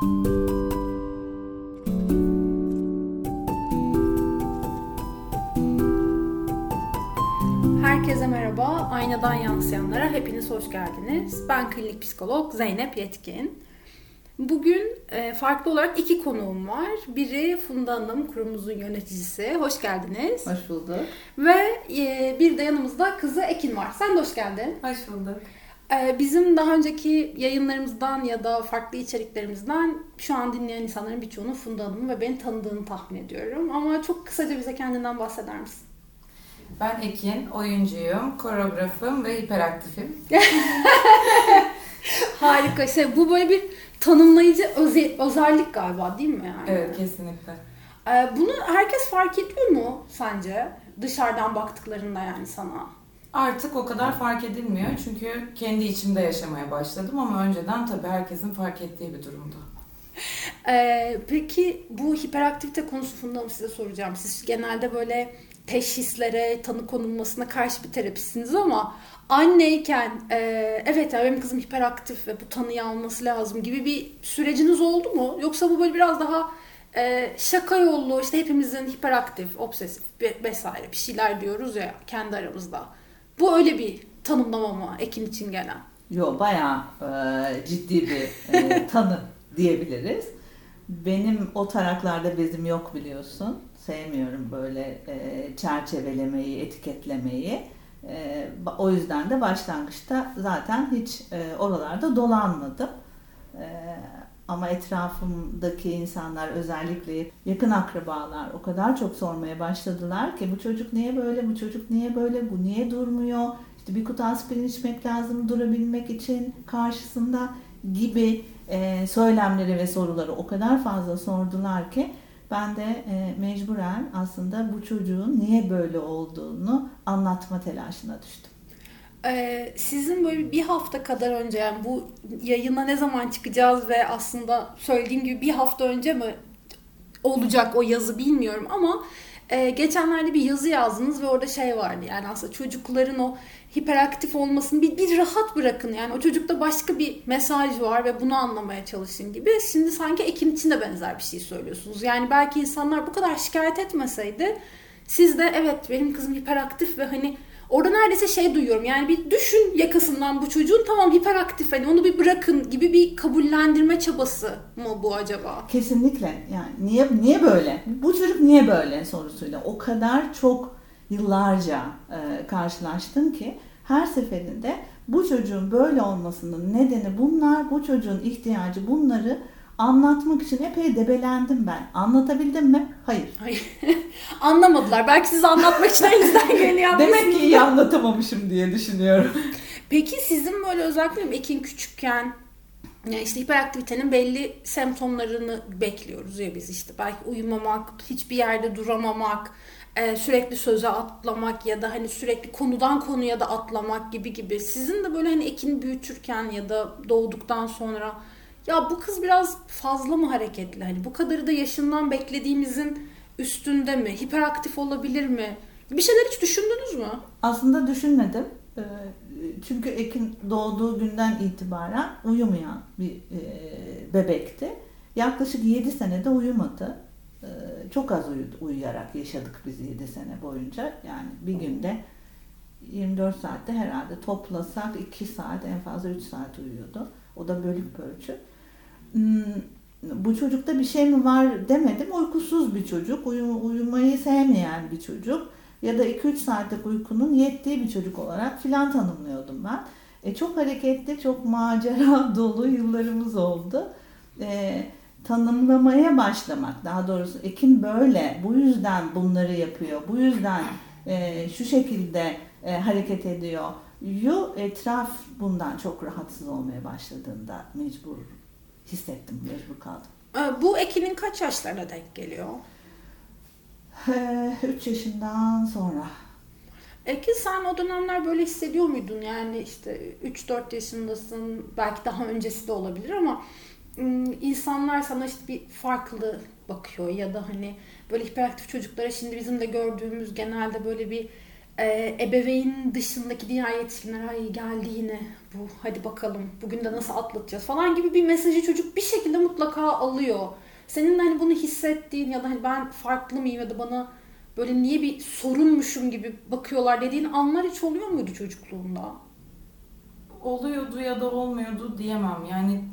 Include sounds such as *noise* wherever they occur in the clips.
Herkese merhaba. Aynadan yansıyanlara hepiniz hoş geldiniz. Ben klinik psikolog Zeynep Yetkin. Bugün e, farklı olarak iki konuğum var. Biri Funda Hanım, kurumumuzun yöneticisi. Hoş geldiniz. Hoş bulduk. Ve e, bir de yanımızda kızı Ekin var. Sen de hoş geldin. Hoş bulduk. E, bizim daha önceki yayınlarımızdan ya da farklı içeriklerimizden şu an dinleyen insanların birçoğunun Funda Hanım'ı ve beni tanıdığını tahmin ediyorum. Ama çok kısaca bize kendinden bahseder misin? Ben Ekin, oyuncuyum, koreografım ve hiperaktifim. *laughs* Harika. Şey, bu böyle bir tanımlayıcı öze- özellik galiba değil mi yani? Evet, kesinlikle. Ee, bunu herkes fark ediyor mu sence? Dışarıdan baktıklarında yani sana. Artık o kadar fark edilmiyor çünkü kendi içimde yaşamaya başladım ama önceden tabii herkesin fark ettiği bir durumdu. Ee, peki bu hiperaktivite konusu Funda Hanım size soracağım. Siz genelde böyle teşhislere, tanı konulmasına karşı bir terapistsiniz ama anneyken e, evet ya benim kızım hiperaktif ve bu tanıyı alması lazım gibi bir süreciniz oldu mu? Yoksa bu böyle biraz daha e, şaka yollu işte hepimizin hiperaktif, obsesif ve- vesaire bir şeyler diyoruz ya kendi aramızda. Bu öyle bir tanımlama mı Ekin için gelen? Yo bayağı e, ciddi bir e, *laughs* tanı diyebiliriz. Benim o taraklarda bezim yok biliyorsun. Sevmiyorum böyle e, çerçevelemeyi, etiketlemeyi. E, o yüzden de başlangıçta zaten hiç e, oralarda dolanmadım. E, ama etrafımdaki insanlar özellikle yakın akrabalar o kadar çok sormaya başladılar ki bu çocuk niye böyle, bu çocuk niye böyle, bu niye durmuyor, işte bir kutu aspirin içmek lazım durabilmek için karşısında gibi e, söylemleri ve soruları o kadar fazla sordular ki ben de e, mecburen aslında bu çocuğun niye böyle olduğunu anlatma telaşına düştüm. Ee, sizin böyle bir hafta kadar önce yani bu yayına ne zaman çıkacağız ve aslında söylediğim gibi bir hafta önce mi olacak o yazı bilmiyorum ama e, geçenlerde bir yazı yazdınız ve orada şey vardı yani aslında çocukların o hiperaktif olmasını bir, bir rahat bırakın yani o çocukta başka bir mesaj var ve bunu anlamaya çalışın gibi. Şimdi sanki Ekin için de benzer bir şey söylüyorsunuz. Yani belki insanlar bu kadar şikayet etmeseydi siz de evet benim kızım hiperaktif ve hani Orada neredeyse şey duyuyorum yani bir düşün yakasından bu çocuğun tamam hiperaktif hani onu bir bırakın gibi bir kabullendirme çabası mı bu acaba? Kesinlikle yani niye niye böyle? Bu çocuk niye böyle sorusuyla o kadar çok yıllarca e, karşılaştım ki her seferinde bu çocuğun böyle olmasının nedeni bunlar, bu çocuğun ihtiyacı bunları anlatmak için epey debelendim ben. Anlatabildim mi? Hayır. Hayır. *laughs* Anlamadılar. Belki siz anlatmak için elinizden *laughs* geleni yapmışsınız. Demek ki iyi anlatamamışım diye düşünüyorum. Peki sizin böyle özellikle Ekin küçükken yani işte hiperaktivitenin belli semptomlarını bekliyoruz ya biz işte. Belki uyumamak, hiçbir yerde duramamak, e, sürekli söze atlamak ya da hani sürekli konudan konuya da atlamak gibi gibi. Sizin de böyle hani Ekin büyütürken ya da doğduktan sonra ya bu kız biraz fazla mı hareketli? Hani bu kadarı da yaşından beklediğimizin üstünde mi? Hiperaktif olabilir mi? Bir şeyler hiç düşündünüz mü? Aslında düşünmedim. Ee, Çünkü Ekin doğduğu günden itibaren uyumayan bir e, bebekti. Yaklaşık 7 senede uyumadı. Ee, Çok az uyuyarak yaşadık biz 7 sene boyunca. Yani bir günde 24 saatte herhalde toplasak 2 saat en fazla 3 saat uyuyordu. O da bölük pörçü. Hmm, Bu çocukta bir şey mi var demedim. Uykusuz bir çocuk, uyu- uyumayı sevmeyen bir çocuk ya da 2-3 saatlik uykunun yettiği bir çocuk olarak filan tanımlıyordum ben. E, çok hareketli, çok macera *laughs* dolu yıllarımız oldu. E, tanımlamaya başlamak, daha doğrusu Ekin böyle, bu yüzden bunları yapıyor, bu yüzden e, şu şekilde e, hareket ediyor. Yu etraf bundan çok rahatsız olmaya başladığında mecbur hissettim, mecbur kaldım. Ee, Bu Ekin'in kaç yaşlarına denk geliyor? 3 yaşından sonra. Ekin sen o dönemler böyle hissediyor muydun? Yani işte 3-4 yaşındasın, belki daha öncesi de olabilir ama insanlar sana işte bir farklı bakıyor ya da hani böyle hiperaktif çocuklara şimdi bizim de gördüğümüz genelde böyle bir e, ebeveyn dışındaki diğer yetişkinler ay geldi yine bu hadi bakalım bugün de nasıl atlatacağız falan gibi bir mesajı çocuk bir şekilde mutlaka alıyor. Senin de hani bunu hissettiğin ya da hani ben farklı mıyım ya da bana böyle niye bir sorunmuşum gibi bakıyorlar dediğin anlar hiç oluyor muydu çocukluğunda? Oluyordu ya da olmuyordu diyemem. Yani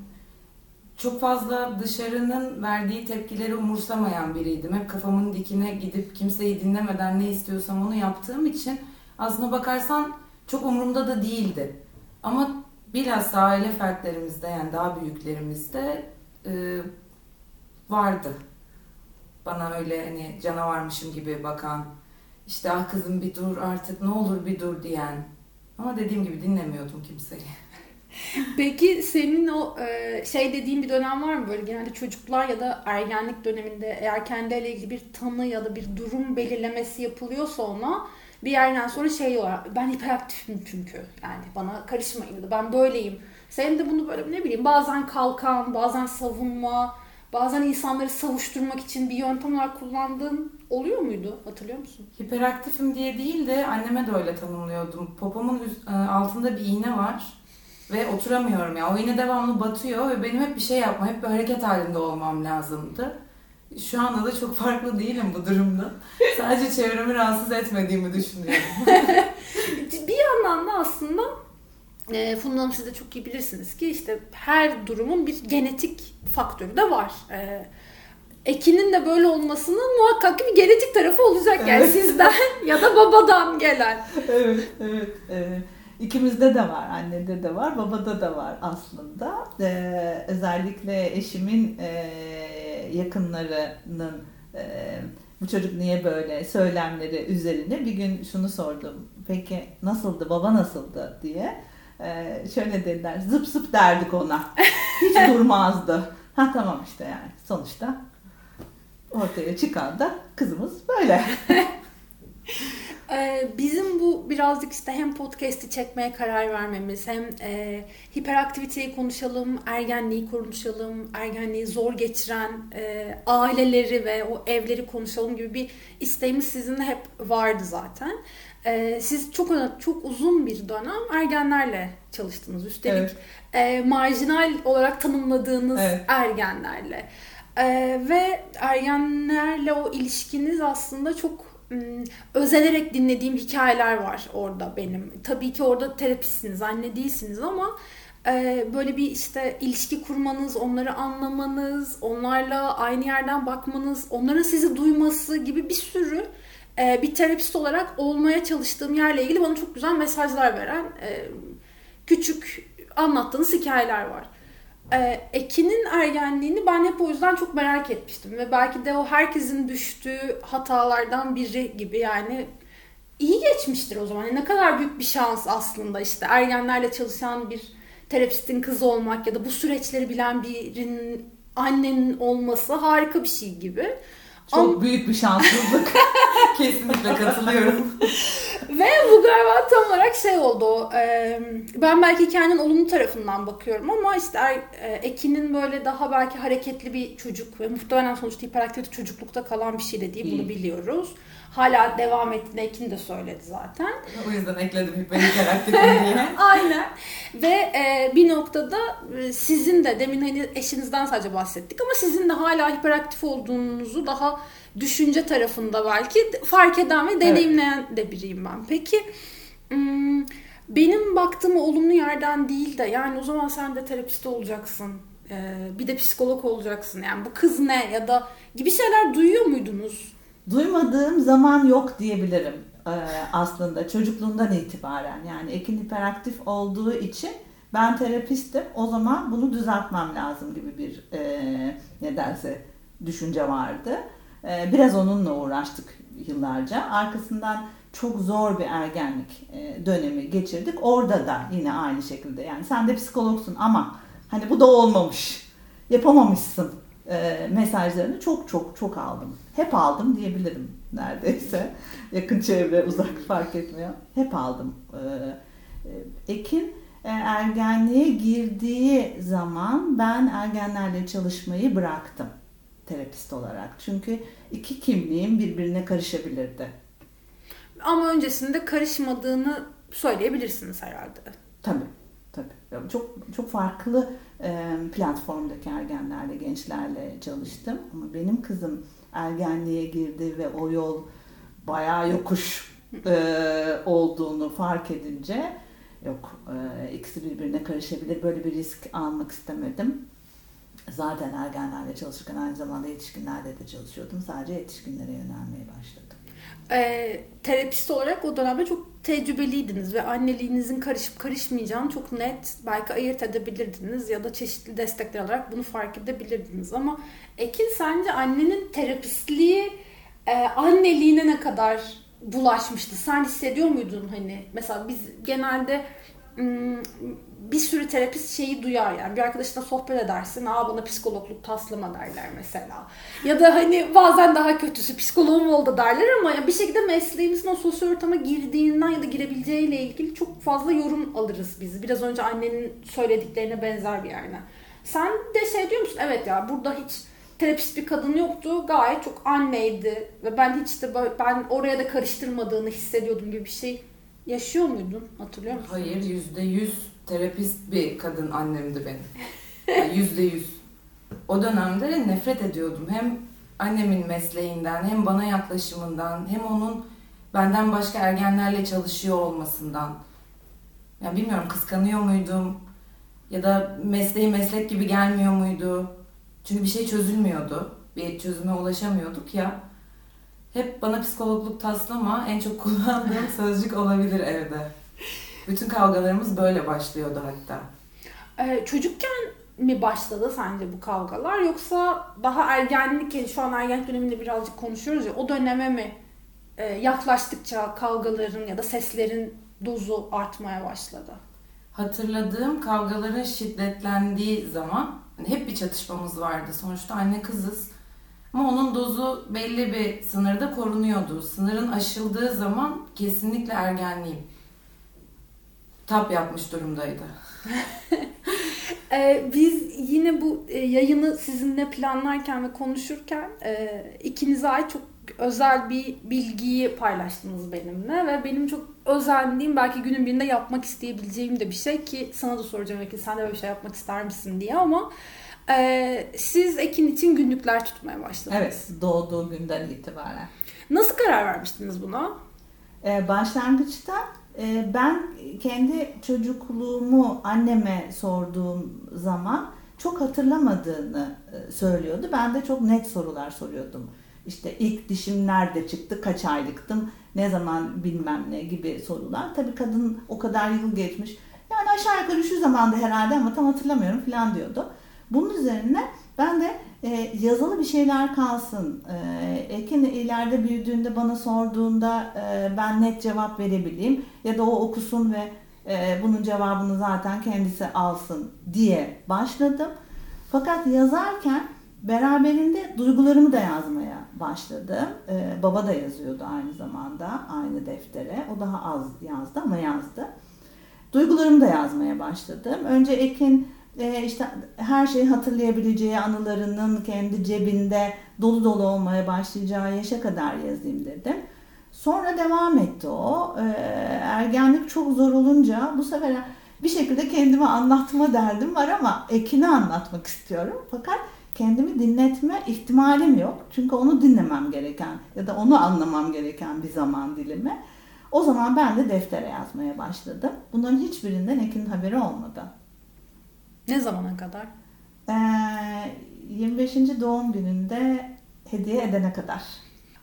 çok fazla dışarının verdiği tepkileri umursamayan biriydim. Hep kafamın dikine gidip kimseyi dinlemeden ne istiyorsam onu yaptığım için aslına bakarsan çok umurumda da değildi. Ama bilhassa aile fertlerimizde yani daha büyüklerimizde e, vardı. Bana öyle hani canavarmışım gibi bakan, işte ah kızım bir dur artık ne olur bir dur diyen. Ama dediğim gibi dinlemiyordum kimseyi. Peki senin o e, şey dediğin bir dönem var mı böyle genelde çocuklar ya da ergenlik döneminde eğer kendiyle ilgili bir tanı ya da bir durum belirlemesi yapılıyorsa ona bir yerden sonra şey diyorlar ben hiperaktifim çünkü yani bana karışmayın da ben böyleyim. Senin de bunu böyle ne bileyim bazen kalkan bazen savunma bazen insanları savuşturmak için bir yöntem olarak kullandığın oluyor muydu? Hatırlıyor musun? Hiperaktifim diye değil de anneme de öyle tanımlıyordum. Popomun e, altında bir iğne var ve oturamıyorum ya. O iğne devamlı batıyor ve benim hep bir şey yapma, hep bir hareket halinde olmam lazımdı. Şu anda da çok farklı değilim bu durumda. Sadece çevremi rahatsız etmediğimi düşünüyorum. *laughs* bir yandan da aslında e, Funda Hanım siz de çok iyi bilirsiniz ki işte her durumun bir genetik faktörü de var. E, Ekin'in de böyle olmasının muhakkak ki bir genetik tarafı olacak yani Evet. sizden ya da babadan gelen. *laughs* evet, evet. Ee, ikimizde de var, annede de var, babada da var aslında. Ee, özellikle eşimin e, yakınlarının e, bu çocuk niye böyle söylemleri üzerine bir gün şunu sordum. Peki nasıldı, baba nasıldı diye. Ee, şöyle dediler, zıp zıp derdik ona. Hiç *laughs* durmazdı. Ha tamam işte yani sonuçta ortaya çıkan da kızımız böyle. *laughs* Ee, bizim bu birazcık işte hem podcast'i çekmeye karar vermemiz hem e, hiperaktiviteyi konuşalım, ergenliği konuşalım, ergenliği zor geçiren e, aileleri ve o evleri konuşalım gibi bir isteğimiz sizinle hep vardı zaten. E, siz çok çok uzun bir dönem ergenlerle çalıştınız. Üstelik Evet. e, marjinal olarak tanımladığınız Evet. ergenlerle. E, ve ergenlerle o ilişkiniz aslında çok ım, özenerek dinlediğim hikayeler var orada benim. Tabii ki orada terapistsiniz, anne değilsiniz ama e, böyle bir işte ilişki kurmanız, onları anlamanız, onlarla aynı yerden bakmanız, onların sizi duyması gibi bir sürü e, bir terapist olarak olmaya çalıştığım yerle ilgili bana çok güzel mesajlar veren e, küçük anlattığınız hikayeler var. Ee, Ekin'in ergenliğini ben hep o yüzden çok merak etmiştim ve belki de o herkesin düştüğü hatalardan biri gibi yani iyi geçmiştir o zaman. Yani ne kadar büyük bir şans aslında işte ergenlerle çalışan bir terapistin kızı olmak ya da bu süreçleri bilen birinin annenin olması harika bir şey gibi. Çok Ama- büyük bir şanssızlık. *laughs* Kesinlikle katılıyorum. Ve bu galiba tam olarak şey oldu. o, e, Ben belki hikayenin olumlu tarafından bakıyorum ama işte e, Ekin'in böyle daha belki hareketli bir çocuk ve muhtemelen sonuçta hiperaktivite çocuklukta kalan bir şey de değil. Bunu biliyoruz. Hala devam ettiğini Ekin de söyledi zaten. *laughs* O yüzden ekledim hiperaktifim diye. *laughs* Aynen. Ve e, bir noktada e, sizin de demin hani eşinizden sadece bahsettik ama sizin de hala hiperaktif olduğunuzu daha düşünce tarafında belki fark eden ve deneyimleyen de biriyim ben. Peki benim baktığım olumlu yerden değil de yani o zaman sen de terapist olacaksın. e, Bir de psikolog olacaksın. Yani bu kız ne ya da gibi şeyler duyuyor muydunuz? Duymadığım zaman yok diyebilirim ee, aslında çocukluğundan itibaren. Yani Ekin hiperaktif olduğu için ben terapistim. O zaman bunu düzeltmem lazım gibi bir e, nedense düşünce vardı. E, biraz onunla uğraştık yıllarca. Arkasından çok zor bir ergenlik e, dönemi geçirdik. Orada da yine aynı şekilde. Yani sen de psikologsun ama hani bu da olmamış. Yapamamışsın e, mesajlarını çok çok çok aldım. Hep aldım diyebilirim neredeyse. *laughs* Yakın çevre, uzak fark etmiyor. Hep aldım. E, e, Ekin e, ergenliğe girdiği zaman ben ergenlerle çalışmayı bıraktım terapist olarak. Çünkü iki kimliğim birbirine karışabilirdi. Ama öncesinde karışmadığını söyleyebilirsiniz herhalde. Tabii. Tabii. Çok çok farklı platformdaki ergenlerle, gençlerle çalıştım. Ama benim kızım ergenliğe girdi ve o yol bayağı yokuş *laughs* olduğunu fark edince yok ikisi birbirine karışabilir. Böyle bir risk almak istemedim. Zaten ergenlerle çalışırken aynı zamanda yetişkinlerle de çalışıyordum. Sadece yetişkinlere yönelmeye başladım e, terapist olarak o dönemde çok tecrübeliydiniz ve anneliğinizin karışıp karışmayacağını çok net belki ayırt edebilirdiniz ya da çeşitli destekler alarak bunu fark edebilirdiniz. Ama Ekin sence annenin terapistliği e, anneliğine ne kadar bulaşmıştı? Sen hissediyor muydun hani mesela biz genelde bir sürü terapist şeyi duyar yani. Bir arkadaşına sohbet edersin. Aa bana psikologluk taslama derler mesela. Ya da hani bazen daha kötüsü psikoloğum oldu derler ama bir şekilde mesleğimizin o sosyal ortama girdiğinden ya da girebileceğiyle ilgili çok fazla yorum alırız biz. Biraz önce annenin söylediklerine benzer bir yerden. Sen de şey diyor musun? Evet ya burada hiç terapist bir kadın yoktu. Gayet çok anneydi. Ve ben hiç de böyle, ben oraya da karıştırmadığını hissediyordum gibi bir şey yaşıyor muydun? Hatırlıyor musun? Hayır yüzde yüz terapist bir kadın annemdi benim. Yüzde yüz. O dönemde nefret ediyordum. Hem annemin mesleğinden, hem bana yaklaşımından, hem onun benden başka ergenlerle çalışıyor olmasından. Yani bilmiyorum kıskanıyor muydum? Ya da mesleği meslek gibi gelmiyor muydu? Çünkü bir şey çözülmüyordu. Bir çözüme ulaşamıyorduk ya. Hep bana psikologluk taslama en çok kullandığım sözcük olabilir evde. Bütün kavgalarımız böyle başlıyordu hatta. Ee, çocukken mi başladı sence bu kavgalar yoksa daha ergenlik yani şu an ergenlik döneminde birazcık konuşuyoruz ya o döneme mi e, yaklaştıkça kavgaların ya da seslerin dozu artmaya başladı? Hatırladığım kavgaların şiddetlendiği zaman hani hep bir çatışmamız vardı. Sonuçta anne kızız. Ama onun dozu belli bir sınırda korunuyordu. Sınırın aşıldığı zaman kesinlikle ergenliğim tap yapmış durumdaydı. *laughs* ee, biz yine bu e, yayını sizinle planlarken ve konuşurken e, ikinize ait çok özel bir bilgiyi paylaştınız benimle ve benim çok özendiğim belki günün birinde yapmak isteyebileceğim de bir şey ki sana da soracağım Ekin sen de böyle bir şey yapmak ister misin diye ama e, siz Ekin için günlükler tutmaya başladınız. Evet doğduğu günden itibaren. Nasıl karar vermiştiniz buna? Ee, başlangıçta ee, ben kendi çocukluğumu anneme sorduğum zaman çok hatırlamadığını e, söylüyordu. Ben de çok net sorular soruyordum. İşte ilk dişim nerede çıktı, kaç aylıktım, ne zaman bilmem ne gibi sorular. Tabii kadın o kadar yıl geçmiş. Yani aşağı yukarı şu zamanda herhalde ama tam hatırlamıyorum falan diyordu. Bunun üzerine ben de e, yazılı bir şeyler kalsın. E, Ekin ileride büyüdüğünde bana sorduğunda e, ben net cevap verebileyim ya da o okusun ve e, bunun cevabını zaten kendisi alsın diye başladım. Fakat yazarken beraberinde duygularımı da yazmaya başladım. E, baba da yazıyordu aynı zamanda aynı deftere. O daha az yazdı ama yazdı. Duygularımı da yazmaya başladım. Önce Ekin e, işte her şeyi hatırlayabileceği anılarının kendi cebinde dolu dolu olmaya başlayacağı yaşa kadar yazayım dedim. Sonra devam etti o. E, ergenlik çok zor olunca bu sefer bir şekilde kendime anlatma derdim var ama Ekin'i anlatmak istiyorum. Fakat kendimi dinletme ihtimalim yok. Çünkü onu dinlemem gereken ya da onu anlamam gereken bir zaman dilimi. O zaman ben de deftere yazmaya başladım. Bunların hiçbirinden Ekin'in haberi olmadı. Ne zamana kadar? Ee, 25. doğum gününde hediye edene kadar.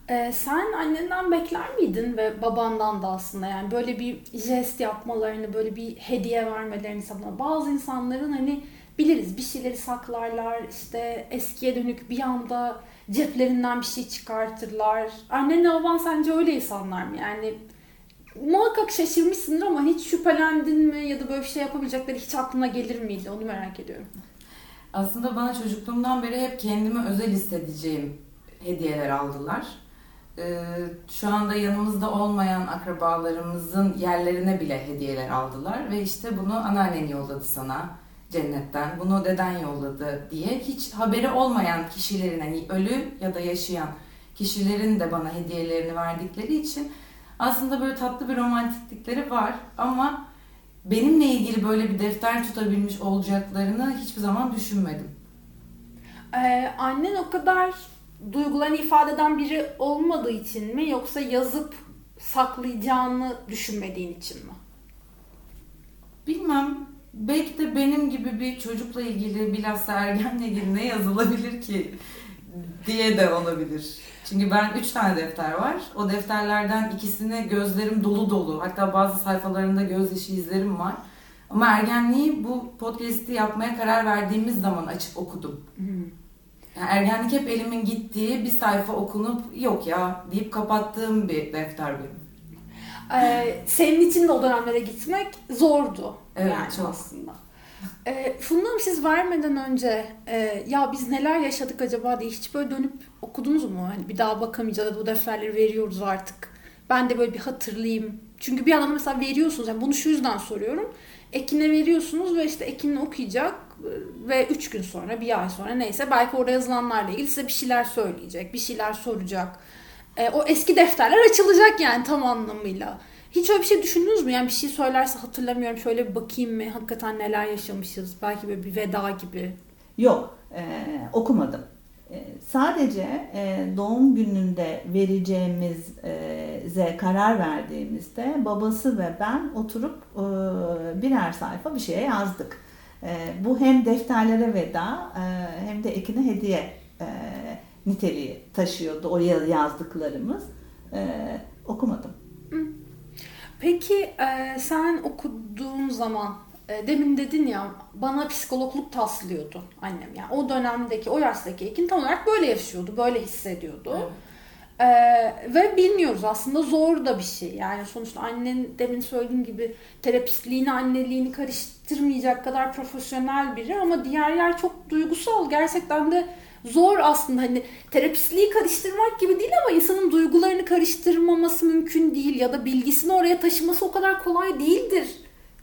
Ee, sen annenden bekler miydin ve babandan da aslında yani böyle bir jest yapmalarını, böyle bir hediye vermelerini sana. Bazı insanların hani biliriz bir şeyleri saklarlar, işte eskiye dönük bir anda ceplerinden bir şey çıkartırlar. Annenle baban sence öyle insanlar mı? Yani muhakkak şaşırmışsındır ama hiç şüphelendin mi ya da böyle bir şey yapabilecekleri hiç aklına gelir miydi onu merak ediyorum. Aslında bana çocukluğumdan beri hep kendimi özel hissedeceğim hediyeler aldılar. Ee, şu anda yanımızda olmayan akrabalarımızın yerlerine bile hediyeler aldılar ve işte bunu anneannen yolladı sana cennetten, bunu deden yolladı diye hiç haberi olmayan kişilerin hani ölü ya da yaşayan kişilerin de bana hediyelerini verdikleri için Aslında böyle tatlı bir romantiklikleri var ama benimle ilgili böyle bir defter tutabilmiş olacaklarını hiçbir zaman düşünmedim. Ee, annen o kadar duygularını ifade eden biri olmadığı için mi yoksa yazıp saklayacağını düşünmediğin için mi? Bilmem. Belki de benim gibi bir çocukla ilgili bilhassa ergenle ilgili ne yazılabilir ki diye de olabilir. Çünkü ben üç tane defter var. O defterlerden ikisine gözlerim dolu dolu. Hatta bazı sayfalarında gözyaşı izlerim var. Ama ergenliği bu podcast'i yapmaya karar verdiğimiz zaman açıp okudum. Yani ergenlik hep elimin gittiği bir sayfa okunup yok ya deyip kapattığım bir defter benim. Ee, senin için de o dönemlere gitmek zordu. Evet, yani çok. aslında. Ee, Funda Hanım siz vermeden önce e, ya biz neler yaşadık acaba diye hiç böyle dönüp okudunuz mu? Hani bir daha bakamayacağız ya bu defterleri veriyoruz artık. Ben de böyle bir hatırlayayım. Çünkü bir yandan mesela veriyorsunuz. Yani bunu şu yüzden soruyorum. Ekin'e veriyorsunuz ve işte Ekin okuyacak e, ve 3 gün sonra, bir ay sonra neyse belki orada yazılanlarla ilgili size bir şeyler söyleyecek, bir şeyler soracak. E, o eski defterler açılacak yani tam anlamıyla. Hiç öyle bir şey düşündünüz mü? Yani bir şey söylerse hatırlamıyorum şöyle bir bakayım mı? Hakikaten neler yaşamışız? Belki böyle bir veda gibi. Yok, e, okumadım. E, sadece e, doğum gününde vereceğimize karar verdiğimizde babası ve ben oturup e, birer sayfa bir şeye yazdık. E, bu hem defterlere veda e, hem de Ekin'e hediye e, niteliği taşıyordu o yazdıklarımız. E, okumadım. Peki e, sen okuduğun zaman e, demin dedin ya bana psikologluk taslıyordu annem. Yani o dönemdeki, o yaştaki Ekin tam olarak böyle yaşıyordu, böyle hissediyordu. Evet. Ee, ve bilmiyoruz aslında zor da bir şey. Yani sonuçta annen demin söylediğim gibi terapistliğini, anneliğini karıştırmayacak kadar profesyonel biri ama diğer yer çok duygusal. Gerçekten de zor aslında hani terapistliği karıştırmak gibi değil ama insanın duygularını karıştırmaması mümkün değil ya da bilgisini oraya taşıması o kadar kolay değildir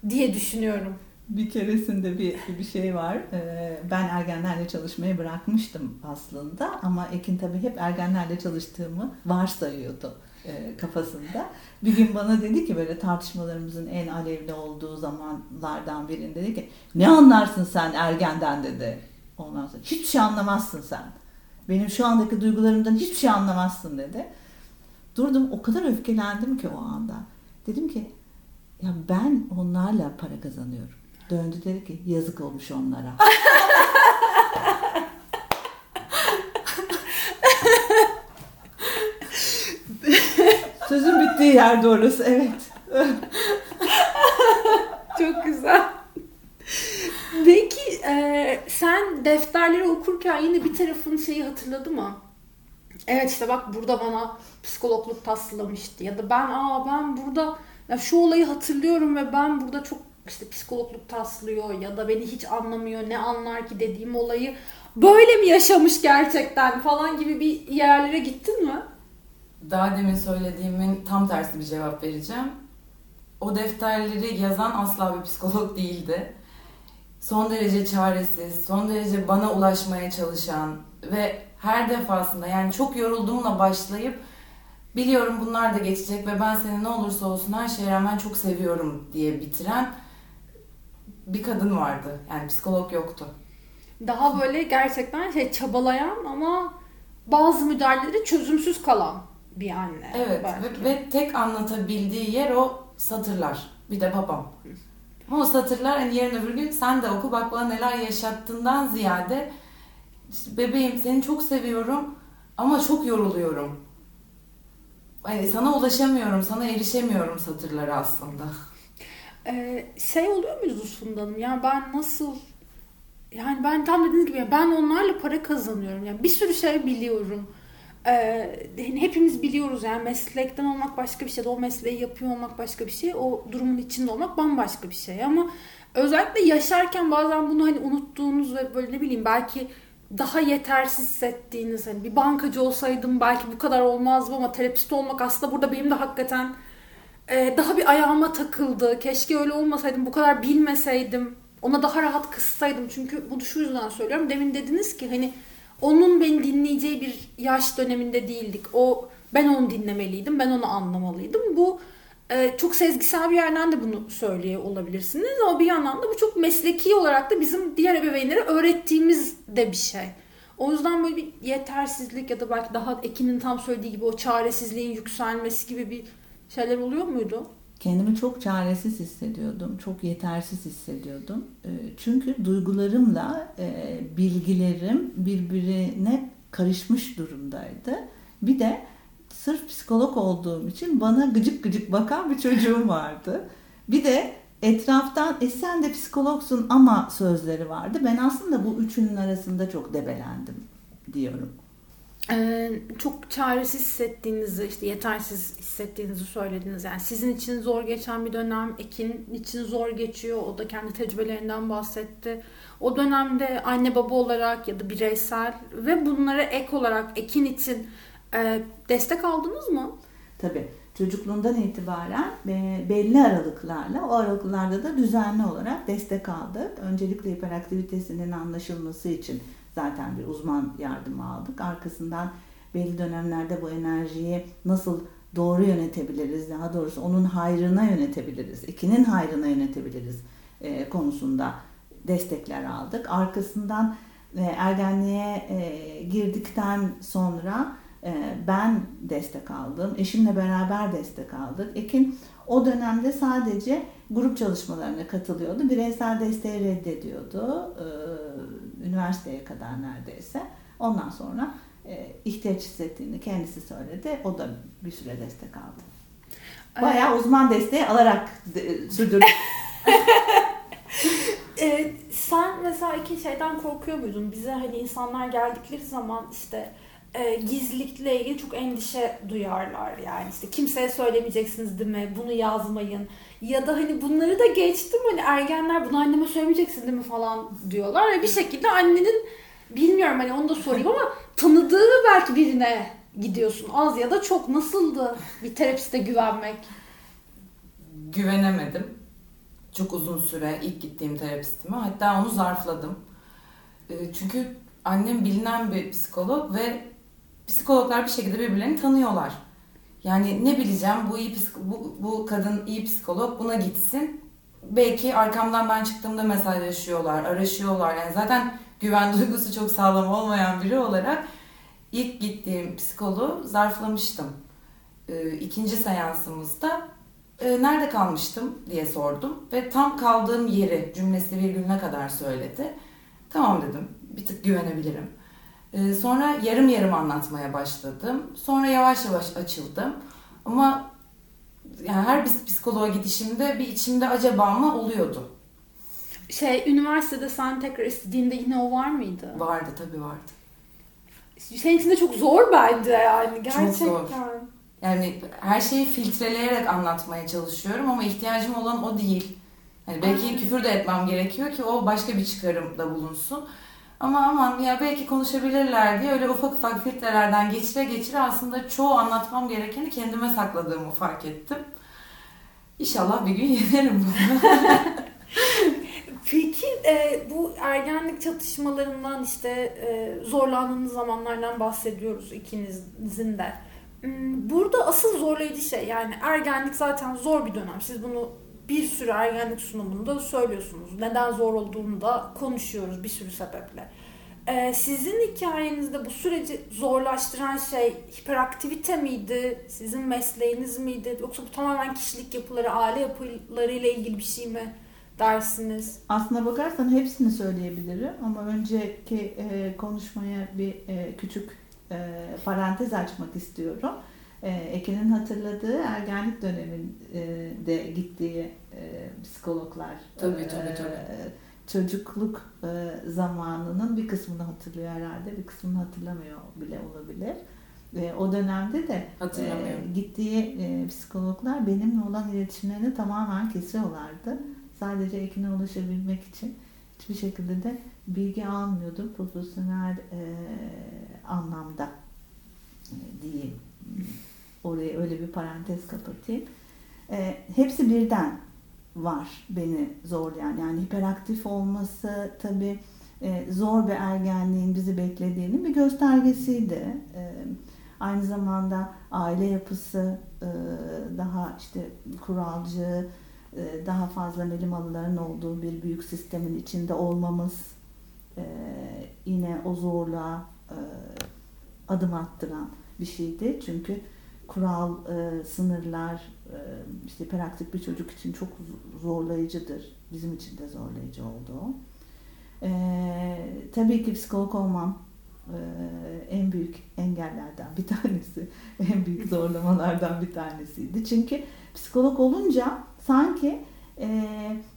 diye düşünüyorum. Bir keresinde bir bir şey var. Ee, Ben ergenlerle çalışmayı bırakmıştım aslında ama Ekin tabii hep ergenlerle çalıştığımı varsayıyordu e, kafasında. Bir gün bana dedi ki böyle tartışmalarımızın en alevli olduğu zamanlardan birinde dedi ki ne anlarsın sen ergenden dedi. Ondan sonra hiçbir şey anlamazsın sen. Benim şu andaki duygularımdan hiçbir şey anlamazsın dedi. Durdum o kadar öfkelendim ki o anda. Dedim ki ya ben onlarla para kazanıyorum. Döndü dedi ki yazık olmuş onlara. *laughs* Sözün bittiği yerde orası evet. *laughs* Çok güzel. Peki e, sen defterleri okurken yine bir tarafın şeyi hatırladı mı? Evet işte bak burada bana psikologluk taslamıştı ya da ben aa ben burada ya şu olayı hatırlıyorum ve ben burada çok işte psikologluk taslıyor ya da beni hiç anlamıyor ne anlar ki dediğim olayı böyle mi yaşamış gerçekten falan gibi bir yerlere gittin mi? Daha demin söylediğimin tam tersi bir cevap vereceğim. O defterleri yazan asla bir psikolog değildi. Son derece çaresiz, son derece bana ulaşmaya çalışan ve her defasında yani çok yorulduğumla başlayıp biliyorum bunlar da geçecek ve ben seni ne olursa olsun her şeye rağmen çok seviyorum diye bitiren bir kadın vardı. Yani psikolog yoktu. Daha böyle gerçekten şey çabalayan ama bazı müdahaleleri çözümsüz kalan bir anne. Evet belki. ve, ve tek anlatabildiği yer o satırlar. Bir de babam. Ama o satırlar hani yarın öbür gün sen de oku bak bana neler yaşattığından ziyade işte bebeğim seni çok seviyorum ama çok yoruluyorum. Hani sana ulaşamıyorum, sana erişemiyorum satırları aslında. Ee, şey oluyor muyuz Funda Hanım? Yani ben nasıl yani ben tam dediğiniz gibi ben onlarla para kazanıyorum. Yani bir sürü şey biliyorum. Ee, hani hepimiz biliyoruz yani meslekten olmak başka bir şey. O mesleği yapıyor olmak başka bir şey. O durumun içinde olmak bambaşka bir şey. Ama özellikle yaşarken bazen bunu hani unuttuğunuz ve böyle ne bileyim belki daha yetersiz hissettiğiniz hani bir bankacı olsaydım belki bu kadar olmazdı ama terapist olmak aslında burada benim de hakikaten e, daha bir ayağıma takıldı. Keşke öyle olmasaydım, bu kadar bilmeseydim. Ona daha rahat kıssaydım. Çünkü bunu şu yüzden söylüyorum. Demin dediniz ki hani onun beni dinleyeceği bir yaş döneminde değildik. O Ben onu dinlemeliydim, ben onu anlamalıydım. Bu e, çok sezgisel bir yerden de bunu söylüyor olabilirsiniz ama bir yandan da bu çok mesleki olarak da bizim diğer ebeveynlere öğrettiğimiz de bir şey. O yüzden böyle bir yetersizlik ya da belki daha Ekin'in tam söylediği gibi o çaresizliğin yükselmesi gibi bir şeyler oluyor muydu? Kendimi çok çaresiz hissediyordum, çok yetersiz hissediyordum. E, çünkü duygularımla e, bilgilerim birbirine karışmış durumdaydı. Bir de sırf psikolog olduğum için bana gıcık gıcık bakan bir çocuğum vardı. Bir de etraftan e sen de psikologsun ama sözleri vardı. Ben aslında bu üçünün arasında çok debelendim diyorum. Ee, çok çaresiz hissettiğinizi, işte yetersiz hissettiğinizi söylediniz. Yani sizin için zor geçen bir dönem, Ekin için zor geçiyor. O da kendi tecrübelerinden bahsetti. O dönemde anne baba olarak ya da bireysel ve bunlara ek olarak Ekin için e, destek aldınız mı? Tabii. Çocukluğundan itibaren e, belli aralıklarla, o aralıklarda da düzenli olarak destek aldık. Öncelikle hiperaktivitesinin anlaşılması için zaten bir uzman yardımı aldık. Arkasından belli dönemlerde bu enerjiyi nasıl doğru yönetebiliriz, daha doğrusu onun hayrına yönetebiliriz, ikinin hayrına yönetebiliriz e, konusunda destekler aldık. Arkasından e, ergenliğe e, girdikten sonra e, ben destek aldım, eşimle beraber destek aldık. Ekin o dönemde sadece grup çalışmalarına katılıyordu, bireysel desteği reddediyordu, e, üniversiteye kadar neredeyse. Ondan sonra e, ihtiyaç hissettiğini kendisi söyledi, o da bir süre destek aldı. Bayağı uzman desteği alarak sürdürdük. *laughs* *laughs* ee, sen mesela iki şeyden korkuyor muydun? Bize hani insanlar geldikleri zaman işte e, gizlilikle ilgili çok endişe duyarlar yani. İşte kimseye söylemeyeceksiniz değil mi? Bunu yazmayın. Ya da hani bunları da geçtim hani ergenler bunu anneme söylemeyeceksin değil mi falan diyorlar. Ve bir şekilde annenin bilmiyorum hani onu da sorayım ama tanıdığı belki birine gidiyorsun. Az ya da çok. Nasıldı bir terapiste güvenmek? Güvenemedim. Çok uzun süre ilk gittiğim terapistime. Hatta onu zarfladım. E, çünkü annem bilinen bir psikolog ve psikologlar bir şekilde birbirlerini tanıyorlar. Yani ne bileceğim bu iyi bu, bu kadın iyi psikolog buna gitsin. Belki arkamdan ben çıktığımda mesajlaşıyorlar, araşıyorlar. Yani zaten güven *laughs* duygusu çok sağlam olmayan biri olarak ilk gittiğim psikoloğu zarflamıştım. Ee, ikinci seansımızda e, nerede kalmıştım diye sordum ve tam kaldığım yeri cümlesi virgülüne kadar söyledi. Tamam dedim bir tık güvenebilirim. Ee, sonra yarım yarım anlatmaya başladım. Sonra yavaş yavaş açıldım. Ama yani her bir psikoloğa gidişimde bir içimde acaba mı oluyordu. Şey üniversitede sen tekrar istediğinde yine o var mıydı? Vardı tabii vardı. Senin için de çok zor bence yani gerçekten. Çok zor. Yani her şeyi filtreleyerek anlatmaya çalışıyorum ama ihtiyacım olan o değil. Yani belki Aynen. küfür de etmem gerekiyor ki o başka bir çıkarımda bulunsun. Ama aman ya belki konuşabilirler diye öyle ufak ufak filtrelerden geçire geçire aslında çoğu anlatmam gerekeni kendime sakladığımı fark ettim. İnşallah bir gün *laughs* yenerim bunu. *laughs* Peki e, bu ergenlik çatışmalarından işte e, zorlandığınız zamanlardan bahsediyoruz ikinizin de. Hmm, burada asıl zorlayıcı şey yani ergenlik zaten zor bir dönem. Siz bunu bir sürü ergenlik sunumunda söylüyorsunuz. Neden zor olduğunu da konuşuyoruz bir sürü sebeple. Ee, sizin hikayenizde bu süreci zorlaştıran şey hiperaktivite miydi? Sizin mesleğiniz miydi? Yoksa bu tamamen kişilik yapıları, aile yapılarıyla ilgili bir şey mi dersiniz? Aslına bakarsan hepsini söyleyebilirim ama önceki e, konuşmaya bir e, küçük e, parantez açmak istiyorum. E, Ekin'in hatırladığı ergenlik döneminde gittiği e, psikologlar. Tabii tabii tabii. E, çocukluk e, zamanının bir kısmını hatırlıyor herhalde, bir kısmını hatırlamıyor bile olabilir. E, o dönemde de e, gittiği e, psikologlar benimle olan iletişimlerini tamamen kesiyorlardı. Sadece Ekin'e ulaşabilmek için hiçbir şekilde de bilgi almıyordu profesyonel e, anlamda e, diyeyim. Oraya öyle bir parantez kapatayım. E, hepsi birden var beni zorlayan. Yani hiperaktif olması tabii e, zor bir ergenliğin bizi beklediğinin bir göstergesiydi. E, Aynı zamanda aile yapısı e, daha işte kuralcı, e, daha fazla melimalıların olduğu bir büyük sistemin içinde olmamız e, yine o zorluğa e, adım attıran bir şeydi. Çünkü kural, e, sınırlar, e, işte hiperaktif bir çocuk için çok zorlayıcıdır. Bizim için de zorlayıcı oldu. E, tabii ki psikolog olmam e, en büyük engellerden bir tanesi, *laughs* en büyük zorlamalardan bir tanesiydi. Çünkü psikolog olunca sanki e,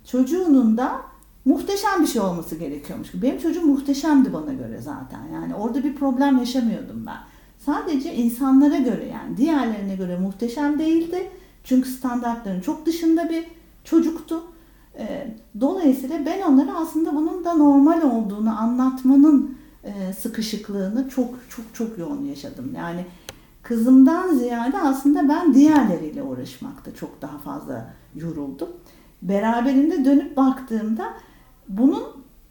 çocuğunun da muhteşem bir şey olması gerekiyormuş. Benim çocuğum muhteşemdi bana göre zaten. Yani orada bir problem yaşamıyordum ben. Sadece insanlara göre yani diğerlerine göre muhteşem değildi. Çünkü standartların çok dışında bir çocuktu. E, dolayısıyla ben onlara aslında bunun da normal olduğunu anlatmanın e, sıkışıklığını çok çok çok yoğun yaşadım. Yani kızımdan ziyade aslında ben diğerleriyle uğraşmakta çok daha fazla yoruldum. Beraberinde dönüp baktığımda bunun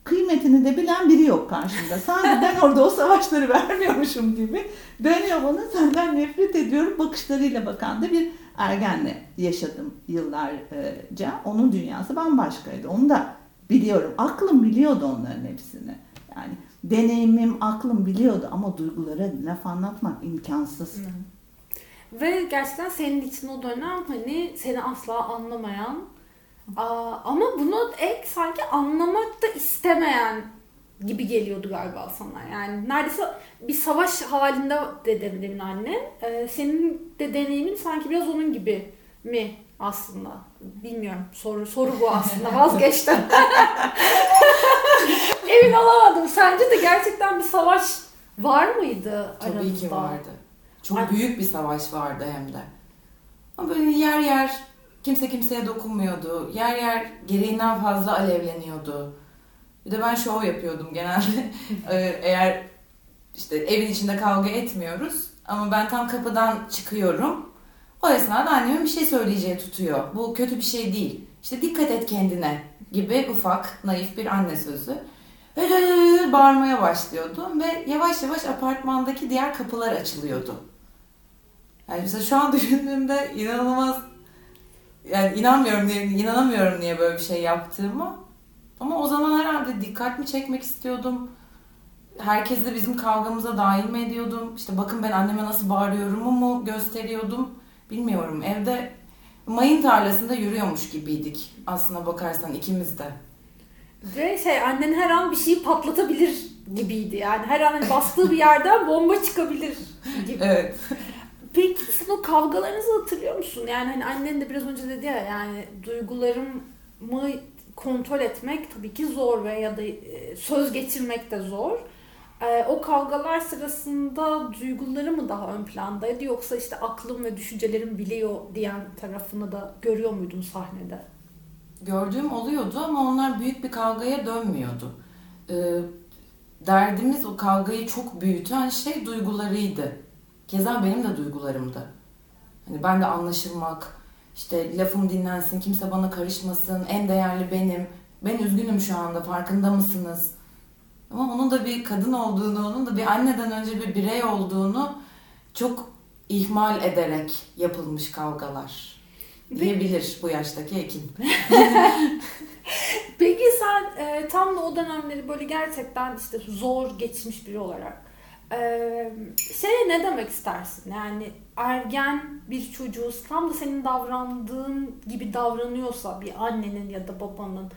kıymetini de bilen biri yok karşımda. Sanki ben orada o savaşları *laughs* vermiyormuşum gibi dönüyor bana senden nefret ediyorum bakışlarıyla bakan da bir ergenle yaşadım yıllarca. Onun dünyası bambaşkaydı. Onu da biliyorum. Aklım biliyordu onların hepsini. Yani deneyimim, aklım biliyordu ama duygulara laf anlatmak imkansız. Ve gerçekten senin için o dönem hani seni asla anlamayan aa, ama bunu ek sanki anlamak da istemeyen gibi geliyordu galiba sana. Yani neredeyse bir savaş halinde de demin annen. Ee, senin de deneyimin sanki biraz onun gibi mi aslında? Bilmiyorum. Soru soru bu aslında. *laughs* Vazgeçtim. *laughs* Emin olamadım. Sence de gerçekten bir savaş var mıydı Tabii aranızda? ki vardı. Çok Ay- büyük bir savaş vardı hem de. Ama böyle yer yer kimse kimseye dokunmuyordu. Yer yer gereğinden fazla alevleniyordu. Bir de ben şov yapıyordum genelde. *laughs* Ee, Eğer işte evin içinde kavga etmiyoruz ama ben tam kapıdan çıkıyorum. O esnada annemin bir şey söyleyeceği tutuyor. Bu kötü bir şey değil. İşte dikkat et kendine gibi ufak, naif bir anne sözü. Böyle bağırmaya başlıyordum ve yavaş yavaş apartmandaki diğer kapılar açılıyordu. Yani mesela şu an *laughs* düşündüğümde inanılmaz yani inanmıyorum diye, inanamıyorum niye böyle bir şey yaptığımı. Ama o zaman herhalde dikkat mi çekmek istiyordum? Herkesle bizim kavgamıza dahil mi ediyordum? İşte bakın ben anneme nasıl bağırıyorumu mu gösteriyordum? Bilmiyorum. Evde mayın tarlasında yürüyormuş gibiydik aslına bakarsan ikimiz de. Ve şey annen her an bir şeyi patlatabilir gibiydi. Yani her an hani bastığı bir yerden bomba çıkabilir gibi. *laughs* Evet. Peki sen o kavgalarınızı hatırlıyor musun? Yani hani annen de biraz önce dedi ya yani duygularımı kontrol etmek tabii ki zor ve ya da e, söz geçirmek de zor. E, o kavgalar sırasında duyguları mı daha ön plandaydı yoksa işte aklım ve düşüncelerim biliyor diyen tarafını da görüyor muydun sahnede? Gördüğüm oluyordu ama onlar büyük bir kavgaya dönmüyordu. Ee, derdimiz o kavgayı çok büyüten şey duygularıydı. Keza benim de duygularımdı. Hani ben de anlaşılmak, işte lafım dinlensin, kimse bana karışmasın, en değerli benim. Ben üzgünüm şu anda, farkında mısınız? Ama onun da bir kadın olduğunu, onun da bir anneden önce bir birey olduğunu çok ihmal ederek yapılmış kavgalar diyebilir bu yaştaki Ekin. *laughs* *laughs* Peki sen e, tam da o dönemleri böyle gerçekten işte zor geçmiş biri olarak e, şeye ne demek istersin? Yani ergen bir çocuğu tam da senin davrandığın gibi davranıyorsa bir annenin ya da babanın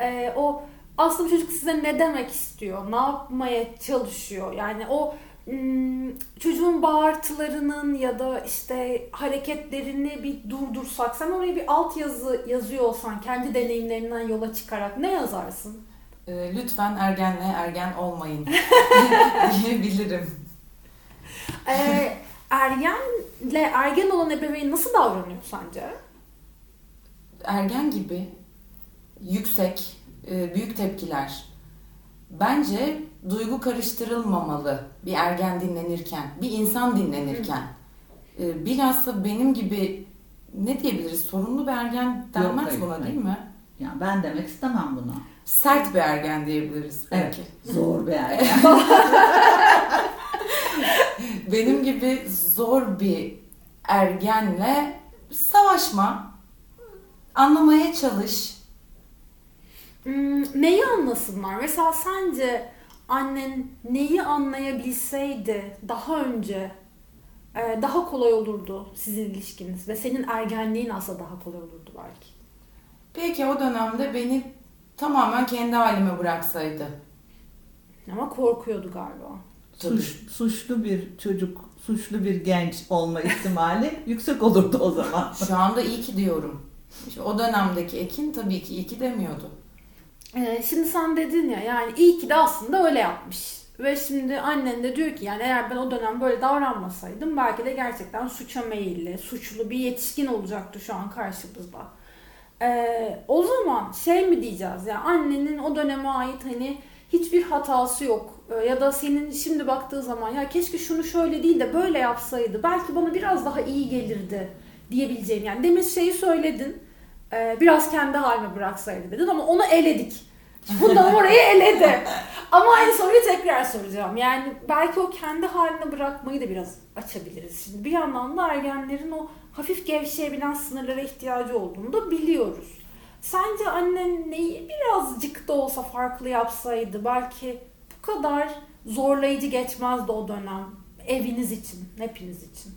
e, o aslında çocuk size ne demek istiyor? Ne yapmaya çalışıyor? Yani o hmm, çocuğun bağırtılarının ya da işte hareketlerini bir durdursak sen oraya bir alt yazı yazıyor olsan kendi deneyimlerinden yola çıkarak ne yazarsın? Ee, lütfen ergenle ergen olmayın *laughs* diyebilirim. Ee, ergenle ergen olan ebeveyn nasıl davranıyor sence? Ergen gibi yüksek, e, büyük tepkiler. Bence duygu karıştırılmamalı bir ergen dinlenirken, bir insan dinlenirken. E, Bilhassa benim gibi ne diyebiliriz? Sorunlu bir ergen denmez hayır, buna hayır. değil mi? Ya ben demek istemem bunu. Sert bir ergen diyebiliriz belki. Zor bir ergen. *laughs* benim gibi zor bir ergenle savaşma. Anlamaya çalış. Hmm, neyi anlasınlar? Mesela sence annen neyi anlayabilseydi daha önce e, daha kolay olurdu sizin ilişkiniz ve senin ergenliğin aslında daha kolay olurdu belki. Belki o dönemde beni tamamen kendi halime bıraksaydı. Ama korkuyordu galiba. Tabii. Suç, suçlu bir çocuk, suçlu bir genç olma ihtimali *laughs* yüksek olurdu o zaman. *laughs* Şu anda iyi ki diyorum. İşte o dönemdeki Ekin tabii ki iyi ki demiyordu. Ee, şimdi sen dedin ya yani iyi ki de aslında öyle yapmış. Ve şimdi annen de diyor ki yani eğer ben o dönem böyle davranmasaydım belki de gerçekten suça meyilli, suçlu bir yetişkin olacaktı şu an karşımızda. Ee, o zaman şey mi diyeceğiz ya annenin o döneme ait hani hiçbir hatası yok. Ee, ya da senin şimdi baktığı zaman ya keşke şunu şöyle değil de böyle yapsaydı belki bana biraz daha iyi gelirdi diyebileceğin yani demin şeyi söyledin ee, biraz kendi halime bıraksaydı dedin ama onu eledik. Bundan orayı eledi. *laughs* Ama aynı soruyu tekrar soracağım. Yani belki o kendi haline bırakmayı da biraz açabiliriz. Şimdi bir yandan da ergenlerin o hafif gevşeyebilen sınırlara ihtiyacı olduğunu da biliyoruz. Sence annen neyi birazcık da olsa farklı yapsaydı belki bu kadar zorlayıcı geçmezdi o dönem eviniz için, hepiniz için.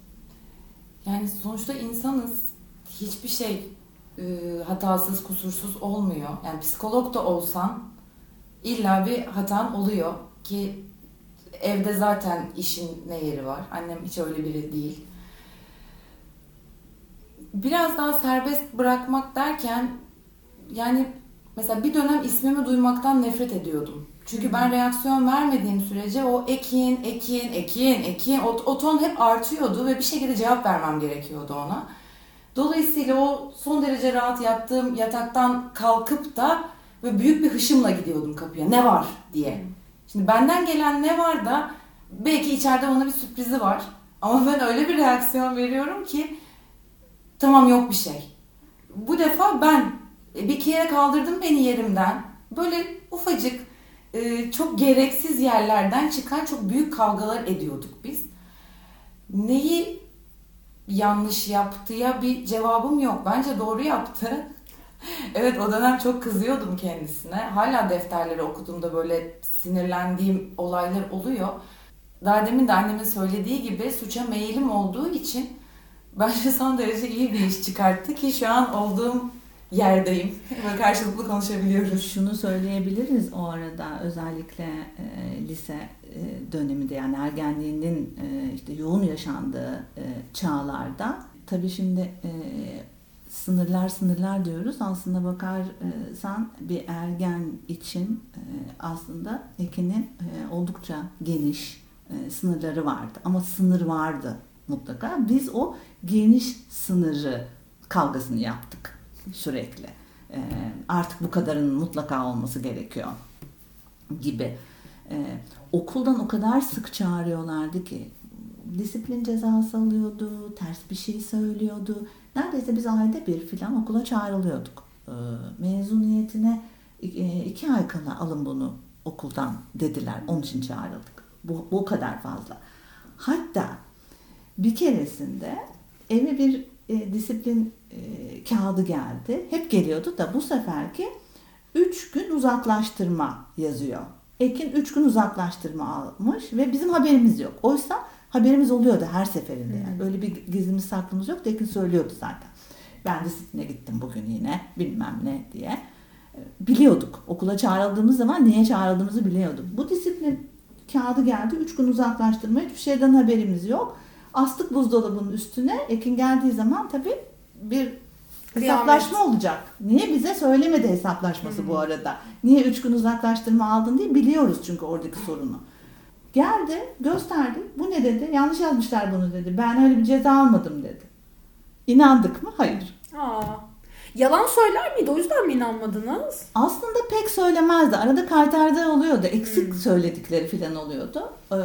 Yani sonuçta insanız. Hiçbir şey e, hatasız, kusursuz olmuyor. Yani psikolog da olsan illa bir hatan oluyor ki evde zaten işin ne yeri var. Annem hiç öyle biri değil. Biraz daha serbest bırakmak derken yani mesela bir dönem ismimi duymaktan nefret ediyordum. Çünkü ben reaksiyon vermediğim sürece o ekin, ekin, ekin, ekin o, o ton hep artıyordu ve bir şekilde cevap vermem gerekiyordu ona. Dolayısıyla o son derece rahat yattığım yataktan kalkıp da ve büyük bir hışımla gidiyordum kapıya. Ne var diye. Şimdi benden gelen ne var da belki içeride ona bir sürprizi var. Ama ben öyle bir reaksiyon veriyorum ki tamam yok bir şey. Bu defa ben e, bir kere kaldırdım beni yerimden. Böyle ufacık e, çok gereksiz yerlerden çıkan çok büyük kavgalar ediyorduk biz. Neyi yanlış yaptıya bir cevabım yok. Bence doğru yaptı. *laughs* evet o dönem çok kızıyordum kendisine. Hala defterleri okuduğumda böyle sinirlendiğim olaylar oluyor. Daha demin de annemin söylediği gibi suça meyilim olduğu için bence son derece iyi bir iş çıkarttı ki şu an olduğum yerdeyim *laughs* ve karşılıklı konuşabiliyoruz. Şunu söyleyebiliriz o arada özellikle e, lise e, döneminde yani ergenliğinin e, işte yoğun yaşandığı e, çağlarda tabii şimdi e, sınırlar sınırlar diyoruz aslında bakarsan bir ergen için e, aslında Ekin'in e, oldukça geniş e, sınırları vardı ama sınır vardı mutlaka biz o geniş sınırı kavgasını yaptık sürekli. Artık bu kadarın mutlaka olması gerekiyor gibi. Okuldan o kadar sık çağırıyorlardı ki disiplin cezası alıyordu, ters bir şey söylüyordu. Neredeyse biz ayda bir filan okula çağrılıyorduk. E, mezuniyetine e, iki ay kala alın bunu okuldan dediler. Onun için çağrıldık. Bu, bu kadar fazla. Hatta bir keresinde eve bir e, disiplin e, kağıdı geldi. Hep geliyordu da bu seferki 3 gün uzaklaştırma yazıyor. Ekin 3 gün uzaklaştırma almış ve bizim haberimiz yok. Oysa haberimiz oluyordu her seferinde. Yani böyle bir gizlimiz saklımız yok. Ekin söylüyordu zaten. Ben disipline gittim bugün yine bilmem ne diye. E, biliyorduk. Okula çağrıldığımız zaman niye çağrıldığımızı biliyorduk. Bu disiplin kağıdı geldi. 3 gün uzaklaştırma. Hiçbir şeyden haberimiz yok. Astık buzdolabının üstüne. Ekin geldiği zaman tabii bir hesaplaşma Kıyamet. olacak. Niye bize söylemedi hesaplaşması hmm. bu arada? Niye üç gün uzaklaştırma aldın diye biliyoruz çünkü oradaki sorunu. Geldi, gösterdi. Bu ne dedi? Yanlış yazmışlar bunu dedi. Ben öyle bir ceza almadım dedi. İnandık mı? Hayır. Aa. Yalan söyler miydi? O yüzden mi inanmadınız? Aslında pek söylemezdi. Arada karterde oluyordu. Eksik hmm. söyledikleri falan oluyordu. Ee,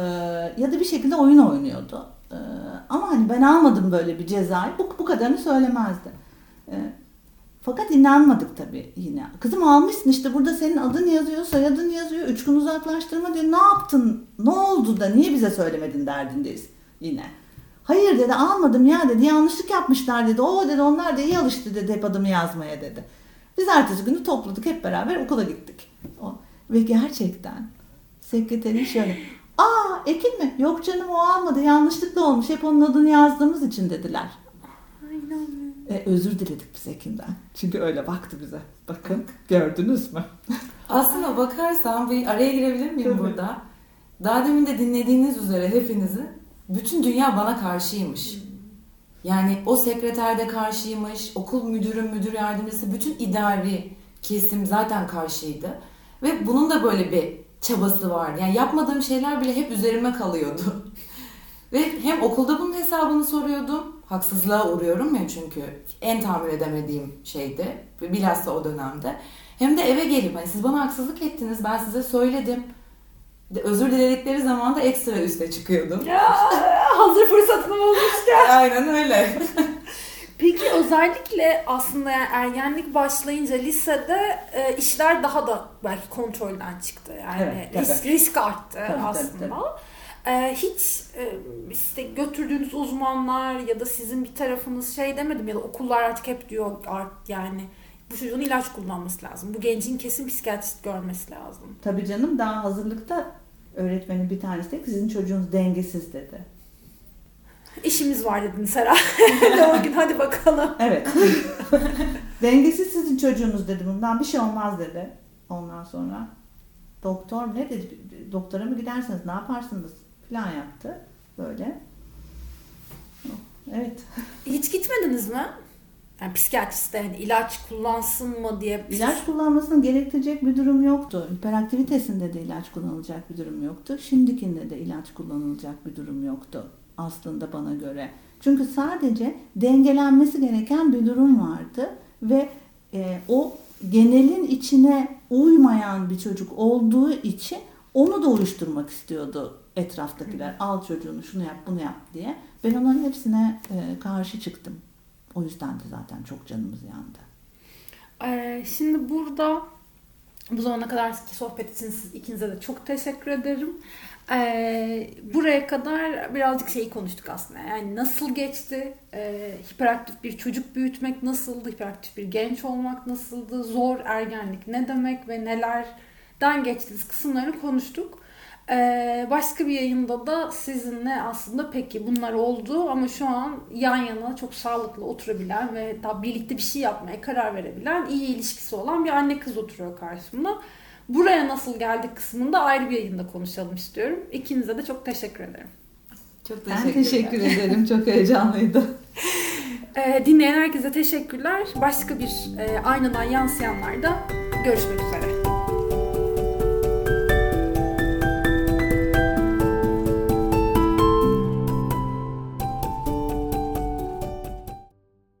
ya da bir şekilde oyun oynuyordu. Ee, ama hani ben almadım böyle bir cezayı. Bu, bu kadarını söylemezdi. Fakat inanmadık tabii yine. Kızım almışsın işte burada senin adın yazıyor, soyadın yazıyor. Üç gün uzaklaştırma diyor. Ne yaptın? Ne oldu da niye bize söylemedin derdindeyiz. yine. Hayır dedi almadım ya dedi yanlışlık yapmışlar dedi. O dedi onlar da iyi alıştı dedi hep adımı yazmaya dedi. Biz ertesi günü topladık hep beraber okula gittik. O. Ve gerçekten sekreterin şöyle Aa Ekin mi? Yok canım o almadı yanlışlıkla olmuş hep onun adını yazdığımız için dediler. Aynen. E, özür diledik biz Ekin'den. Çünkü öyle baktı bize. Bakın gördünüz mü? *laughs* Aslına bakarsan bir araya girebilir miyim Tabii. burada? Daha demin de dinlediğiniz üzere hepinizi bütün dünya bana karşıymış. Yani o sekreter de karşıymış, okul müdürü, müdür yardımcısı, bütün idari kesim zaten karşıydı. Ve bunun da böyle bir çabası vardı. Yani yapmadığım şeyler bile hep üzerime kalıyordu. *laughs* Ve hem okulda bunun hesabını soruyordum. Haksızlığa uğruyorum ya çünkü en tahammül edemediğim şeydi. Bilhassa o dönemde. Hem de eve gelip hani siz bana haksızlık ettiniz ben size söyledim. Özür diledikleri zaman da ekstra üste çıkıyordum. Ya, hazır fırsatını bulmuşken. *laughs* Aynen öyle. Peki özellikle aslında yani ergenlik başlayınca lisede e, işler daha da belki kontrolden çıktı. Yani Evet, tabii. risk, risk arttı tabii, aslında. E, hiç e, işte götürdüğünüz uzmanlar ya da sizin bir tarafınız şey demedim ya da okullar artık hep diyor art yani bu çocuğun ilaç kullanması lazım. Bu gencin kesin psikiyatrist görmesi lazım. Tabii canım daha hazırlıkta öğretmenin bir tanesi ki sizin çocuğunuz dengesiz dedi. İşimiz var dediniz herhalde. *laughs* o gün hadi bakalım. Evet. *laughs* dengesiz sizin çocuğunuz dedi. Bundan bir şey olmaz dedi. Ondan sonra doktor ne dedi? Doktora mı gidersiniz? Ne yaparsınız? Plan yaptı. Böyle. Evet. *laughs* Hiç gitmediniz mi? Yani psikiyatriste hani ilaç kullansın mı diye. İlaç kullanmasını gerektirecek bir durum yoktu. Hiperaktivitesinde de ilaç kullanılacak bir durum yoktu. Şimdikinde de ilaç kullanılacak bir durum yoktu aslında bana göre. Çünkü sadece dengelenmesi gereken bir durum vardı ve e, o genelin içine uymayan bir çocuk olduğu için onu da uyuşturmak istiyordu etraftakiler. Al çocuğunu şunu yap bunu yap diye. Ben onların hepsine e, karşı çıktım. O yüzden de zaten çok canımız yandı. Ee, şimdi burada bu zamana kadarki sohbet için siz ikinize de çok teşekkür ederim. Ee, buraya kadar birazcık şeyi konuştuk aslında. Yani nasıl geçti? Ee, hiperaktif bir çocuk büyütmek nasıldı? Hiperaktif bir genç olmak nasıldı? Zor ergenlik ne demek ve nelerden geçtiğiniz kısımlarını konuştuk. Ee, başka bir yayında da sizinle aslında peki bunlar oldu ama şu an yan yana çok sağlıklı oturabilen ve daha birlikte bir şey yapmaya karar verebilen iyi ilişkisi olan bir anne kız oturuyor karşımda. Buraya nasıl geldik kısmında ayrı bir yayında konuşalım istiyorum. İkinize de çok teşekkür ederim. Çok Ben teşekkürler. teşekkür *laughs* ederim. Çok heyecanlıydı. Ee, dinleyen herkese teşekkürler. Başka bir e, aynadan yansıyanlarda görüşmek üzere.